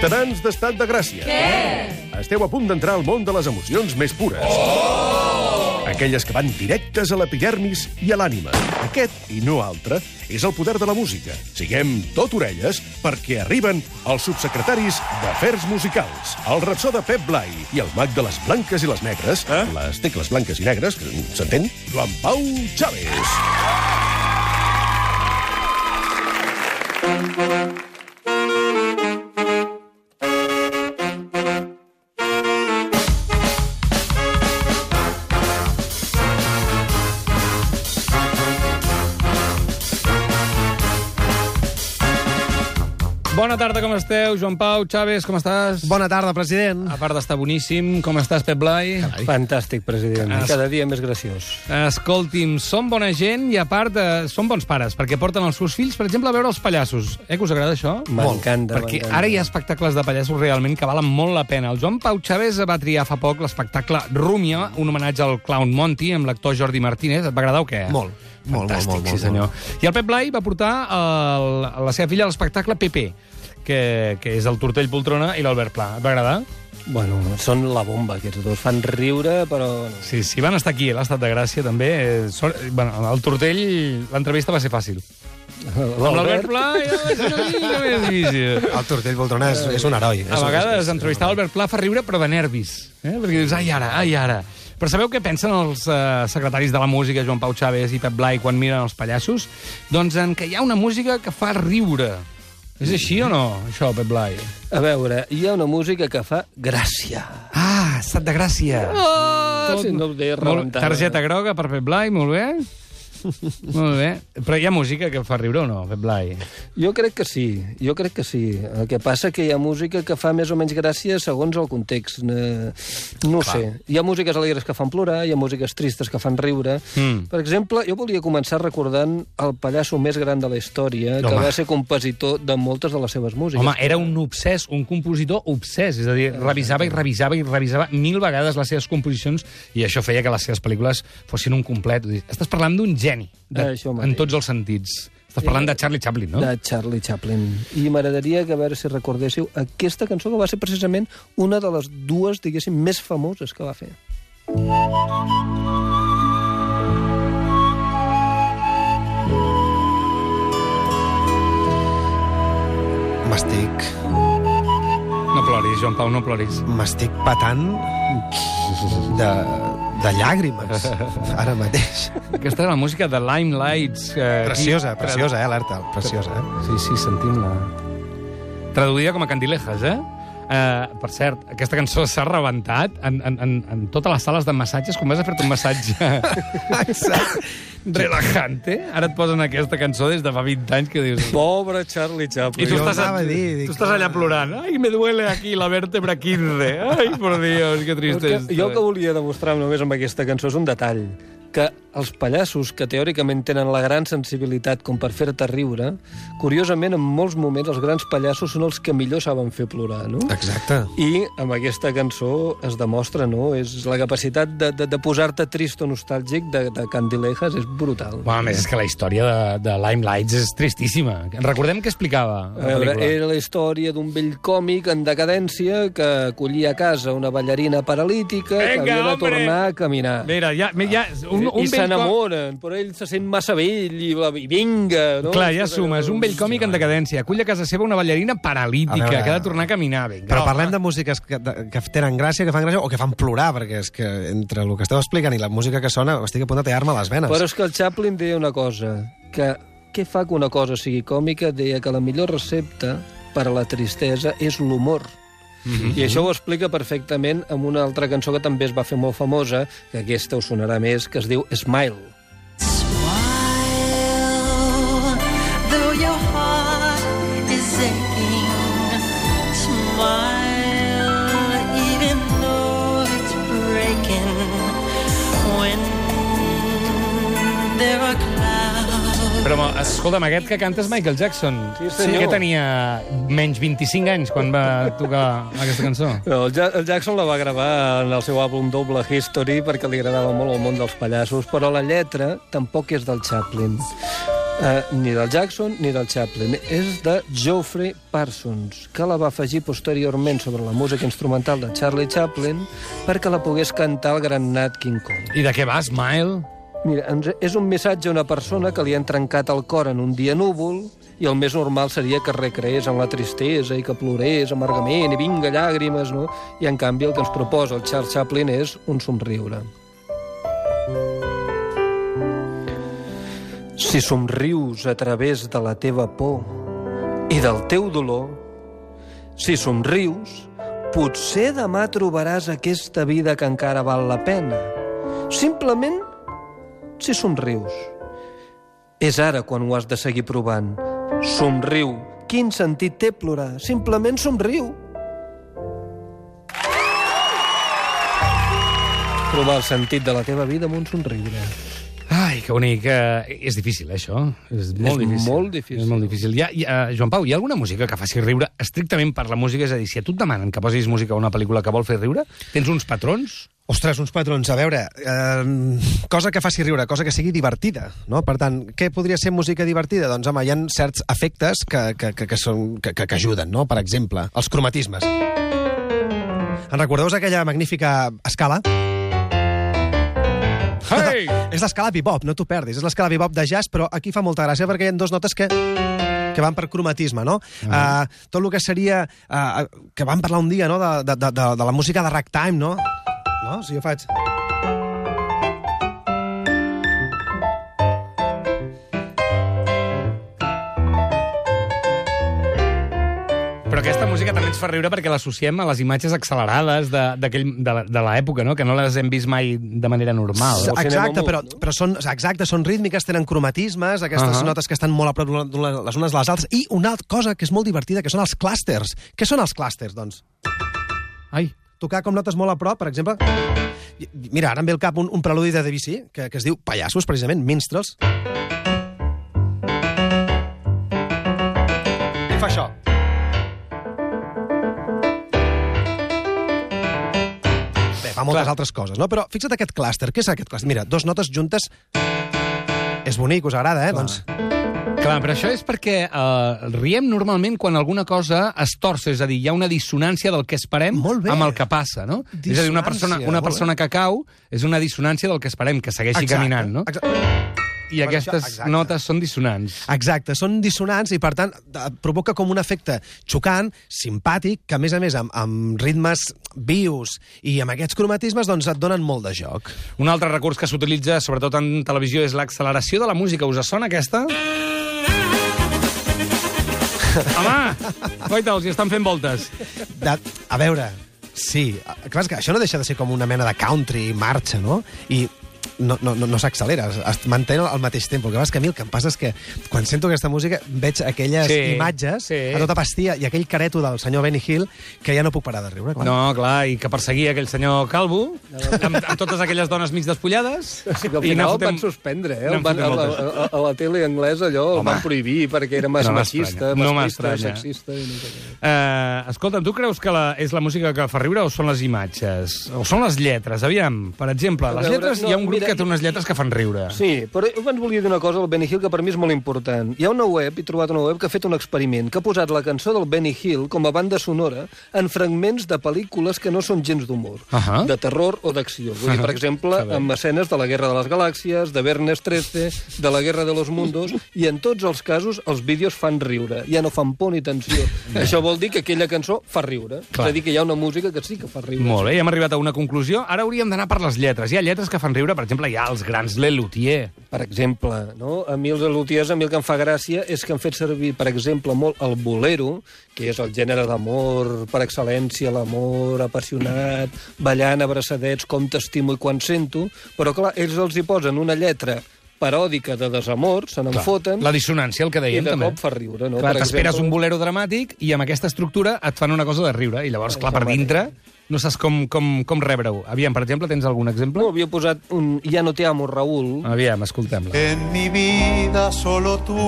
Ciutadans d'estat de Gràcia. Què? Esteu a punt d'entrar al món de les emocions més pures. Oh! Aquelles que van directes a l'epidermis i a l'ànima. Aquest, i no altre, és el poder de la música. Siguem tot orelles perquè arriben els subsecretaris d'Afers Musicals, el rapsó de Pep Blai i el mag de les blanques i les negres, eh? les tecles blanques i negres, que s'entén, Joan Pau Chávez. Bona tarda, com esteu? Joan Pau, Chaves, com estàs? Bona tarda, president. A part d'estar boníssim, com estàs, Pep Blai? Fantàstic, president. Es- Cada dia més graciós. Escolti'm, som bona gent i, a part, eh, som bons pares, perquè porten els seus fills, per exemple, a veure els pallassos. Eh, que us agrada això? M'encanta, Perquè ara hi ha espectacles de pallassos realment que valen molt la pena. El Joan Pau Chaves va triar fa poc l'espectacle Rúmia, un homenatge al clown Monty, amb l'actor Jordi Martínez. Et va agradar o què? Molt, molt, Fantàstic, molt, molt, sí molt, senyor. I el Pep Blai va portar el, a la seva filla a l'espectacle PP, que, que és el Tortell Poltrona i l'Albert Pla. Et va agradar? Bueno, són la bomba, aquests dos. Fan riure, però... Sí, sí, van estar aquí a l'Estat de Gràcia, també. Eh, sort, bueno, el Tortell, l'entrevista va ser fàcil. Amb l'Albert Pla ja va ser una mica més difícil. El Tortell Voltrona és, és un heroi. A vegades entrevistar l'Albert Pla fa riure, però de nervis. Eh? Perquè dius, ai, ara, ai, ara. Però sabeu què pensen els eh, secretaris de la música, Joan Pau Chaves i Pep Blai, quan miren els pallassos? Doncs en que hi ha una música que fa riure. És així o no, això, Pep Blai? A veure, hi ha una música que fa gràcia. Ah, estat de Gràcia. Ah, si no ho deia Molt, rebentada. targeta groga per Pep Blai, molt bé. molt bé. Però hi ha música que fa riure o no, Pep Blai? Jo crec que sí, jo crec que sí. El que passa que hi ha música que fa més o menys gràcia segons el context. Eh, No ho sé. Hi ha músiques alegres que fan plorar, hi ha músiques tristes que fan riure. Mm. Per exemple, jo volia començar recordant el pallasso més gran de la història, que Home. va ser compositor de moltes de les seves músiques. Home, era un obsès, un compositor obsès, és a dir, revisava i revisava i revisava mil vegades les seves composicions i això feia que les seves pel·lícules fossin un complet. Estàs parlant d'un geni, de, Això mateix. en tots els sentits. Estàs parlant de Charlie Chaplin, no? de Charlie Chaplin. I m'agradaria que a veure si recordéssiu aquesta cançó que va ser precisament una de les dues, diguéssim, més famoses que va fer. M'estic... No ploris, Joan Pau, no ploris. M'estic patant de, de llàgrimes ara mateix. Aquesta era la música de Limelights. Eh, Preciosa, aquí- preciosa, eh, alerta. Preciosa, eh? Sí, sí, sentim-la. Traduïda com a Candilejas, eh? Uh, per cert, aquesta cançó s'ha rebentat en, en, en, en totes les sales de massatges. Quan vas a fer-te un massatge relajante, ara et posen aquesta cançó des de fa 20 anys que dius... Pobre Charlie I Chaplin. tu Jo estàs, anava a dir, dic, tu estàs allà plorant. Ai, me duele aquí la vèrtebra 15. Ai, por Dios, que tristesa. jo que volia demostrar només amb aquesta cançó és un detall, que els pallassos, que teòricament tenen la gran sensibilitat com per fer-te riure, curiosament, en molts moments, els grans pallassos són els que millor saben fer plorar, no? Exacte. I amb aquesta cançó es demostra, no? És la capacitat de, de, de posar-te trist o nostàlgic de, de Candilejas és brutal. Bueno, a més, és que la història de, de Limelights és tristíssima. Recordem què explicava la veure, pel·lícula. era la història d'un vell còmic en decadència que acollia a casa una ballarina paralítica que Vinga, havia de hombre! tornar a caminar. Mira, ja, ja, un, un I vell s'enamoren, però ell se sent massa vell i, i vinga, no? Com... Clar, ja sumes, un vell còmic en decadència. Acull a casa seva una ballarina paralítica veure- que ha de tornar a caminar. Vinga, Però parlem de músiques que, que tenen gràcia, que fan gràcia, o que fan plorar, perquè és que entre el que esteu explicant i la música que sona, estic a punt de tallar-me les venes. Però és que el Chaplin deia una cosa, que què fa que una cosa sigui còmica? Deia que la millor recepta per a la tristesa és l'humor. Mm -hmm. I això ho explica perfectament amb una altra cançó que també es va fer molt famosa, que aquesta us sonarà més, que es diu Smile. Smile, Però, escolta'm, aquest que canta és Michael Jackson. Sí, senyor. Que tenia menys 25 anys quan va tocar aquesta cançó. No, el, ja el Jackson la va gravar en el seu àlbum Double History perquè li agradava molt el món dels pallassos, però la lletra tampoc és del Chaplin. Uh, ni del Jackson ni del Chaplin. És de Geoffrey Parsons, que la va afegir posteriorment sobre la música instrumental de Charlie Chaplin perquè la pogués cantar el gran Nat King Cole. I de què va, Smile? Mira, és un missatge a una persona que li han trencat el cor en un dia núvol i el més normal seria que recreés en la tristesa i que plorés amargament i vinga llàgrimes, no? I en canvi el que ens proposa el Charles Chaplin és un somriure. Si somrius a través de la teva por i del teu dolor, si somrius, potser demà trobaràs aquesta vida que encara val la pena. Simplement si somrius. És ara quan ho has de seguir provant. Somriu. Quin sentit té plorar? Simplement somriu. Trobar el sentit de la teva vida amb un somriure. Ai, que bonic. Eh, és difícil, eh, això. És molt És difícil. molt difícil. És molt difícil. Hi ha, hi ha, Joan Pau, hi ha alguna música que faci riure estrictament per la música? És a dir, si a tu et demanen que posis música a una pel·lícula que vol fer riure, tens uns patrons? Ostres, uns patrons. A veure, eh, cosa que faci riure, cosa que sigui divertida, no? Per tant, què podria ser música divertida? Doncs, home, hi ha certs efectes que, que, que, que, són, que, que, que ajuden, no? Per exemple, els cromatismes. En recordeu aquella magnífica escala? És l'escala bebop, no t'ho perdis. És l'escala bebop de jazz, però aquí fa molta gràcia perquè hi ha dues notes que que van per cromatisme, no? Uh, tot el que seria... Uh, que vam parlar un dia, no?, de, de, de, de la música de ragtime, no? No? Si jo faig... música també ens fa riure perquè l'associem a les imatges accelerades de, d'aquell- de, l'època, no? que no les hem vist mai de manera normal. Sí. Exacte, però, però són, exacte, són rítmiques, tenen cromatismes, aquestes uh. -huh. notes que estan molt a prop les unes de les altres, i una altra cosa que és molt divertida, que són els clústers. Què són els clústers, doncs? Ai, Tocar com notes molt a prop, per exemple... Mira, ara em ve al cap un, un preludi de Debussy, que, que es diu Pallassos, precisament, Minstrels. I fa moltes Clar. altres coses, no? Però fixa't aquest clúster. Què és aquest clúster? Mira, dos notes juntes... És bonic, us agrada, eh? Doncs clar, però això és perquè eh, riem normalment quan alguna cosa es torça, és a dir, hi ha una dissonància del que esperem amb el que passa, no? És a dir, una persona, una persona que cau és una dissonància del que esperem, que segueixi caminant, no? Exacte. I Per aquestes això, exacte. notes són dissonants. Exacte, són dissonants i, per tant, de- provoca com un efecte xocant, simpàtic, que, a més a més, amb, amb ritmes vius i amb aquests cromatismes, doncs et donen molt de joc. Un altre recurs que s'utilitza, sobretot en televisió, és l'acceleració de la música. Us sona aquesta? Home! Guaita, els hi estan fent voltes. De, a veure, sí, clar, que això no deixa de ser com una mena de country marxa, no? I no, no, no, no s'accelera, es, manté al mateix temps. El que passa és que a mi el que em passa és que quan sento aquesta música veig aquelles Sí, imatges sí. a tota pastia i aquell careto del senyor Benny Hill que ja no puc parar de riure. Clar. No, clar, i que perseguia aquell senyor calvo, amb, amb totes aquelles dones mig despullades. Sí, que al i final n'en el van fotem- suspendre, eh? El van, a, fotem la, a, a la tele anglesa allò el van prohibir perquè era massa No machista, no masclista, sexista... I no. Uh, escolta, tu creus que la, és la música que fa riure o són les imatges? O són les lletres? Aviam, per exemple, A les veure, lletres, no, hi ha un grup mira, que té unes lletres que fan riure. Sí, però jo abans volia dir una cosa al Benny Hill que per mi és molt important. Hi ha una web, he trobat una web que ha fet un experiment, que ha posat la cançó del Benny Hill com a banda sonora en fragments de pel·lícules que no són gens d'humor, Ahà. de terror o d'acció. Vull dir, per exemple, Està bé. amb escenes de la Guerra de les Galàxies, de Bernes 13, de la Guerra de los Mundos, i en tots els casos els vídeos fan riure, ja no fan por ni tensió. Això vol dir que aquella cançó fa riure. Clar. És a dir, que hi ha una música que sí que fa riure. Molt bé, ja hem arribat a una conclusió. Ara hauríem d'anar per les lletres. Hi ha lletres que fan riure, per exemple, hi ha els grans Lelutier. Per exemple, no? a mi els elutiers, a mi el que em fa gràcia és que han fet servir, per exemple, molt el bolero, que és el gènere d'amor per excel·lència, l'amor apassionat, ballant abraçadets, com t'estimo i quan sento, però clar, ells els hi posen una lletra paròdica de desamor, se n'en foten, La dissonància, el que i dèiem, de també. cop fa riure. No? Clar, Per t'esperes exemple, un bolero dramàtic i amb aquesta estructura et fan una cosa de riure. I llavors, clar, per dintre no saps com, com, com rebre-ho. Aviam, per exemple, tens algun exemple? No, havia posat un Ja no te amo, Raúl, Aviam, escoltem-la. En mi vida solo tú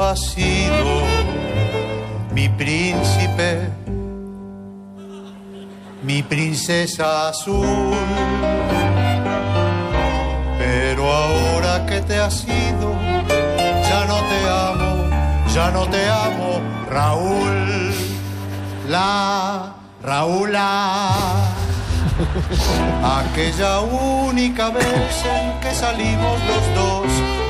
has sido mi príncipe, mi princesa azul. Que te has ido, ya no te amo, ya no te amo, Raúl. La Raúla. Aquella única vez en que salimos los dos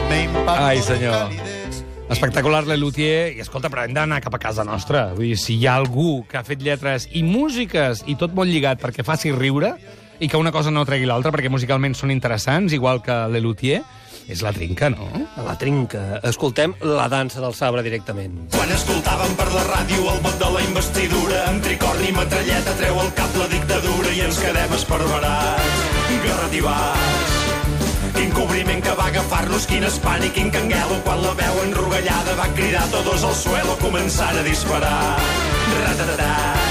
me impactó Ai, senyor. calidez. Espectacular, l'Elutier. I escolta, però hem d'anar cap a casa nostra. Vull dir, si hi ha algú que ha fet lletres i músiques i tot molt lligat perquè faci riure i que una cosa no tregui l'altra perquè musicalment són interessants, igual que l'Elutier, és la trinca, no? La trinca. Escoltem la dansa del sabre directament. Quan escoltàvem per la ràdio el vot de la investidura, amb tricorni i metralleta treu el cap la dictadura i ens quedem esparverats, garrativats. Quin cobriment que va agafar-los, quin espant i quin canguelo, quan la veu enrogallada va cridar todos al suelo, començant a disparar. Ratatatà.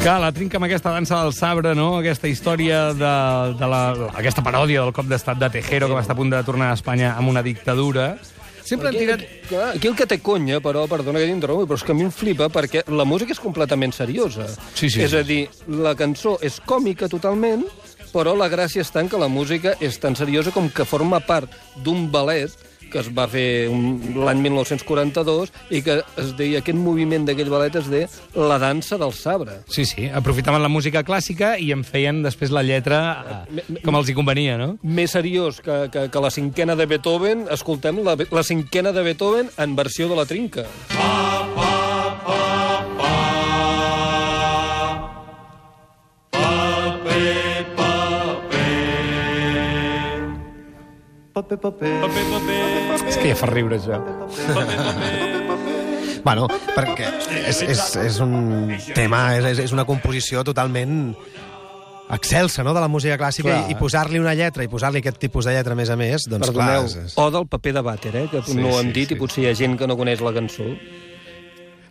Que la trinca amb aquesta dansa del sabre, no? Aquesta història de, de la, aquesta paròdia del cop d'estat de Tejero que va estar a punt de tornar a Espanya amb una dictadura. Sempre han tirat... aquí el que té conya, però, perdona que t'interrompi, però és que a mi em flipa perquè la música és completament seriosa. Sí, sí. És a dir, la cançó és còmica totalment, però la gràcia està en que la música és tan seriosa com que forma part d'un ballet que es va fer un- l'any 1942 i que es deia, aquest moviment d'aquell ballet es deia la dansa del sabre. Sí, sí, aprofitaven la música clàssica i en feien després la lletra eh, com els hi convenia, no? Més seriós que, que, que la cinquena de Beethoven, escoltem la, la cinquena de Beethoven en versió de la trinca. És que ja fa riure, això. Bueno, perquè és, és, és un tema, és, és una composició totalment excelsa, no?, de la música clàssica, Clar. i, i posar-li una lletra, i posar-li aquest tipus de lletra, a més a més, doncs Perdoneu, clar... És, o del paper de vàter, eh, que Sí, no ho sí, hem dit sí. i potser hi ha gent que no coneix la cançó.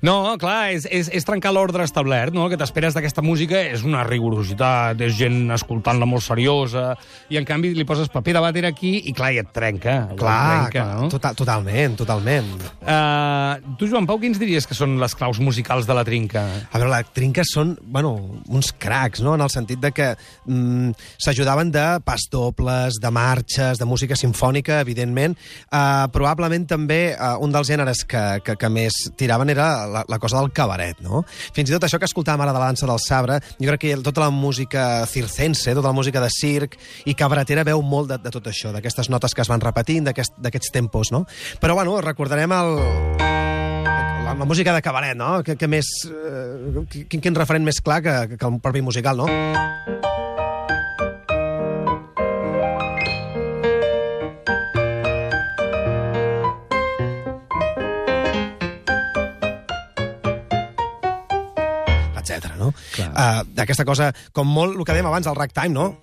No, clar, és, és, és trencar l'ordre establert, no? El que t'esperes d'aquesta música és una rigorositat, és gent escoltant-la molt seriosa, i en canvi li poses paper de vàter aquí i clar, i et trenca. allò et Clar, trenca, clar no? total, totalment, totalment. Uh, tu, Joan Pau, quins diries que són les claus musicals de la trinca? A veure, les trinques són, bueno, uns cracs, no?, en el sentit de que mm, s'ajudaven de pas dobles, de marxes, de música sinfònica, evidentment. Uh, probablement també uh, un dels gèneres que, que, que més tiraven era la, la cosa del cabaret, no? Fins i tot això que escoltàvem ara de la dansa del sabre, jo crec que tota la música circense, tota la música de circ i cabaretera veu molt de, de tot això, d'aquestes notes que es van repetint, d'aquest- d'aquests tempos, no? Però, bueno, recordarem el, la, la música de cabaret, no? Que, que més... Eh, quin, quin referent més clar que, que el propi musical, no? Etc. no? Uh, D'aquesta cosa, com molt, el que dèiem abans, el ragtime, no?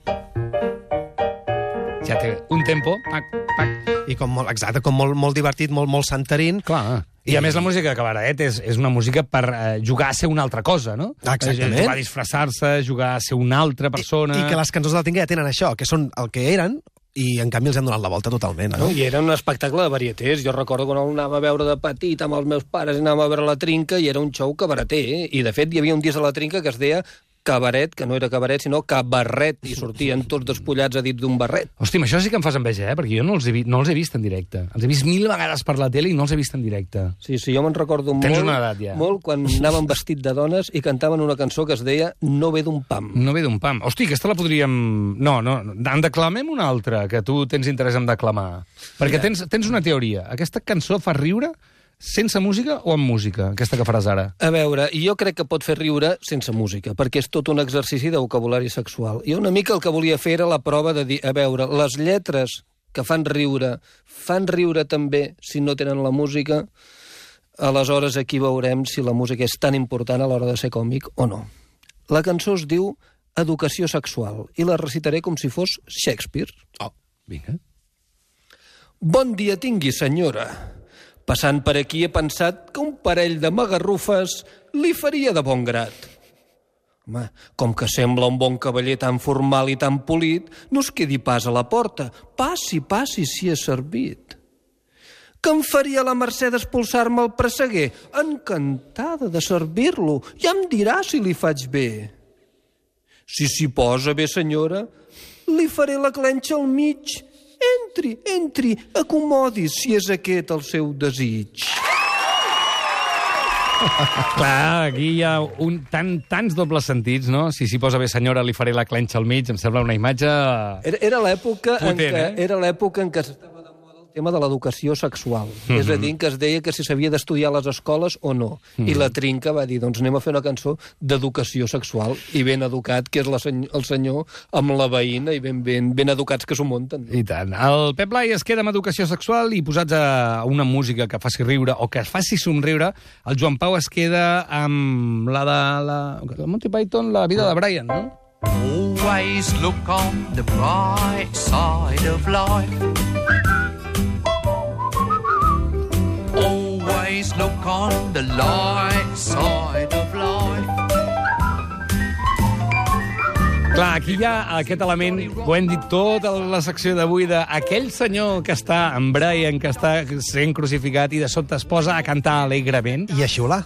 Ja té un tempo, pac, pac, I com molt, exacte, com molt, molt divertit, molt, molt santerín. clar. I a més la música de cabaret és, és una música per eh, jugar a ser una altra cosa, no? Exactament. Jugar a disfressar-se, jugar a ser una altra persona... I, I que les cançons de la Tinga ja tenen això, que són el que eren, i en canvi els hem donat la volta totalment, no? I era un espectacle de varietés. Jo recordo quan el anava a veure de petit amb els meus pares anàvem a veure la trinca i era un show cabareter. Eh? I, de fet, hi havia un disc de la trinca que es deia cabaret, que no era cabaret, sinó cabarret, i sortien tots despullats a dit d'un barret. Hòstia, això sí que em fas enveja, eh? Perquè jo no els, he vi no els he vist en directe. Els he vist mil vegades per la tele i no els he vist en directe. Sí, sí, jo me'n recordo Tens molt, una edat, ja. molt quan anàvem vestit de dones i cantaven una cançó que es deia No ve d'un pam. No ve d'un pam. Hosti, aquesta la podríem... No, no, en declamem una altra, que tu tens interès en declamar. Perquè tens, tens una teoria. Aquesta cançó fa riure sense música o amb música, aquesta que faràs ara? A veure, jo crec que pot fer riure sense música, perquè és tot un exercici de vocabulari sexual. I una mica el que volia fer era la prova de dir, a veure, les lletres que fan riure, fan riure també si no tenen la música, aleshores aquí veurem si la música és tan important a l'hora de ser còmic o no. La cançó es diu Educació sexual i la recitaré com si fos Shakespeare. Oh, vinga. Bon dia tingui, senyora. Passant per aquí he pensat que un parell de magarrufes li faria de bon grat. Home, com que sembla un bon cavaller tan formal i tan polit, no es quedi pas a la porta. Passi, passi, si és servit. Que em faria la mercè d'expulsar-me el presseguer? Encantada de servir-lo. Ja em dirà si li faig bé. Si s'hi posa bé, senyora, li faré la clenxa al mig entri, entri, acomodis, si és aquest el seu desig. Clar, aquí hi ha un, tan, tants dobles sentits, no? Si s'hi posa bé senyora, li faré la clenxa al mig, em sembla una imatge... Era, era l'època en què eh? era l'època en què s'estava tema de l'educació sexual. Mm -hmm. És a dir, que es deia que si s'havia d'estudiar a les escoles o no. Mm -hmm. I la Trinca va dir, doncs anem a fer una cançó d'educació sexual. I ben educat, que és la seny el senyor, amb la veïna, i ben, ben, ben educats que s'ho munten. I tant. El Pep Blai es queda amb educació sexual i posats a una música que faci riure o que faci somriure, el Joan Pau es queda amb la de la, la Monty Python, la vida de Brian, no? Always look on the bright side of life. Always look on the light side of life. Clar, aquí hi ha aquest element, ho hem dit tota la secció d'avui, d'aquell senyor que està en Brian, que està sent crucificat i de sobte es posa a cantar alegrement. I a xiular.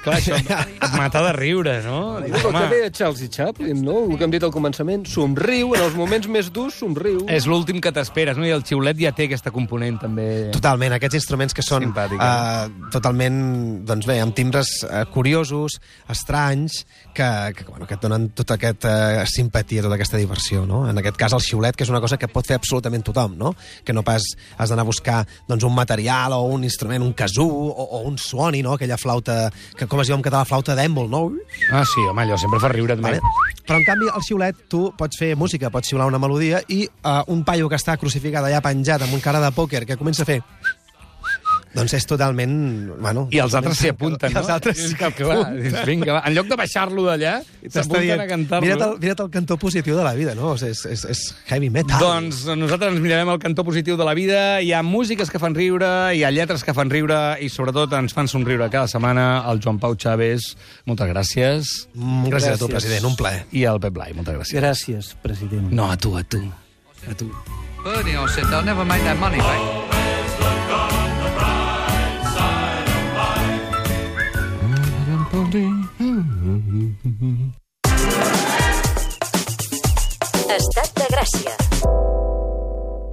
Clar, això et mata de riure, no? Dius, El que deia Charles Chaplin, no? El que hem dit al començament, somriu, en els moments més durs, somriu. és l'últim que t'esperes, no? I el xiulet ja té aquesta component, també. Totalment, aquests instruments que són uh, totalment, doncs bé, amb timbres uh, curiosos, estranys, que, que, bueno, que et donen tota aquesta uh, simpatia, tota aquesta diversió, no? En aquest cas, el xiulet, que és una cosa que pot fer absolutament tothom, no? Que no pas has d'anar a buscar doncs, un material o un instrument, un casú o, o un suoni, no? Aquella flauta, que com es diu en català, flauta d'èmbol, no? Ah, sí, home, allò sempre fa riure. Vale? Però, en canvi, el xiulet, tu pots fer música, pots xiular una melodia i uh, un paio que està crucificat allà penjat amb un cara de pòquer que comença a fer... Doncs és totalment... Bueno, I els altres s'hi apunten, I no? els altres s'hi que, clar, vinga, va. En lloc de baixar-lo d'allà, s'apunten dient, a cantar-lo. Mira't el, mira't el cantó positiu de la vida, no? O sigui, és, és, és heavy metal. Doncs nosaltres ens mirarem el cantó positiu de la vida. Hi ha músiques que fan riure, hi ha lletres que fan riure i sobretot ens fan somriure cada setmana. El Joan Pau Chaves, moltes gràcies. Mm, gràcies, a tu, Gràcies. president, un plaer. I el Pep Blai, moltes gràcies. Gràcies, president. No, a tu, a tu. A tu. Bernie, I said they'll never make that money back. Estat de Gràcia.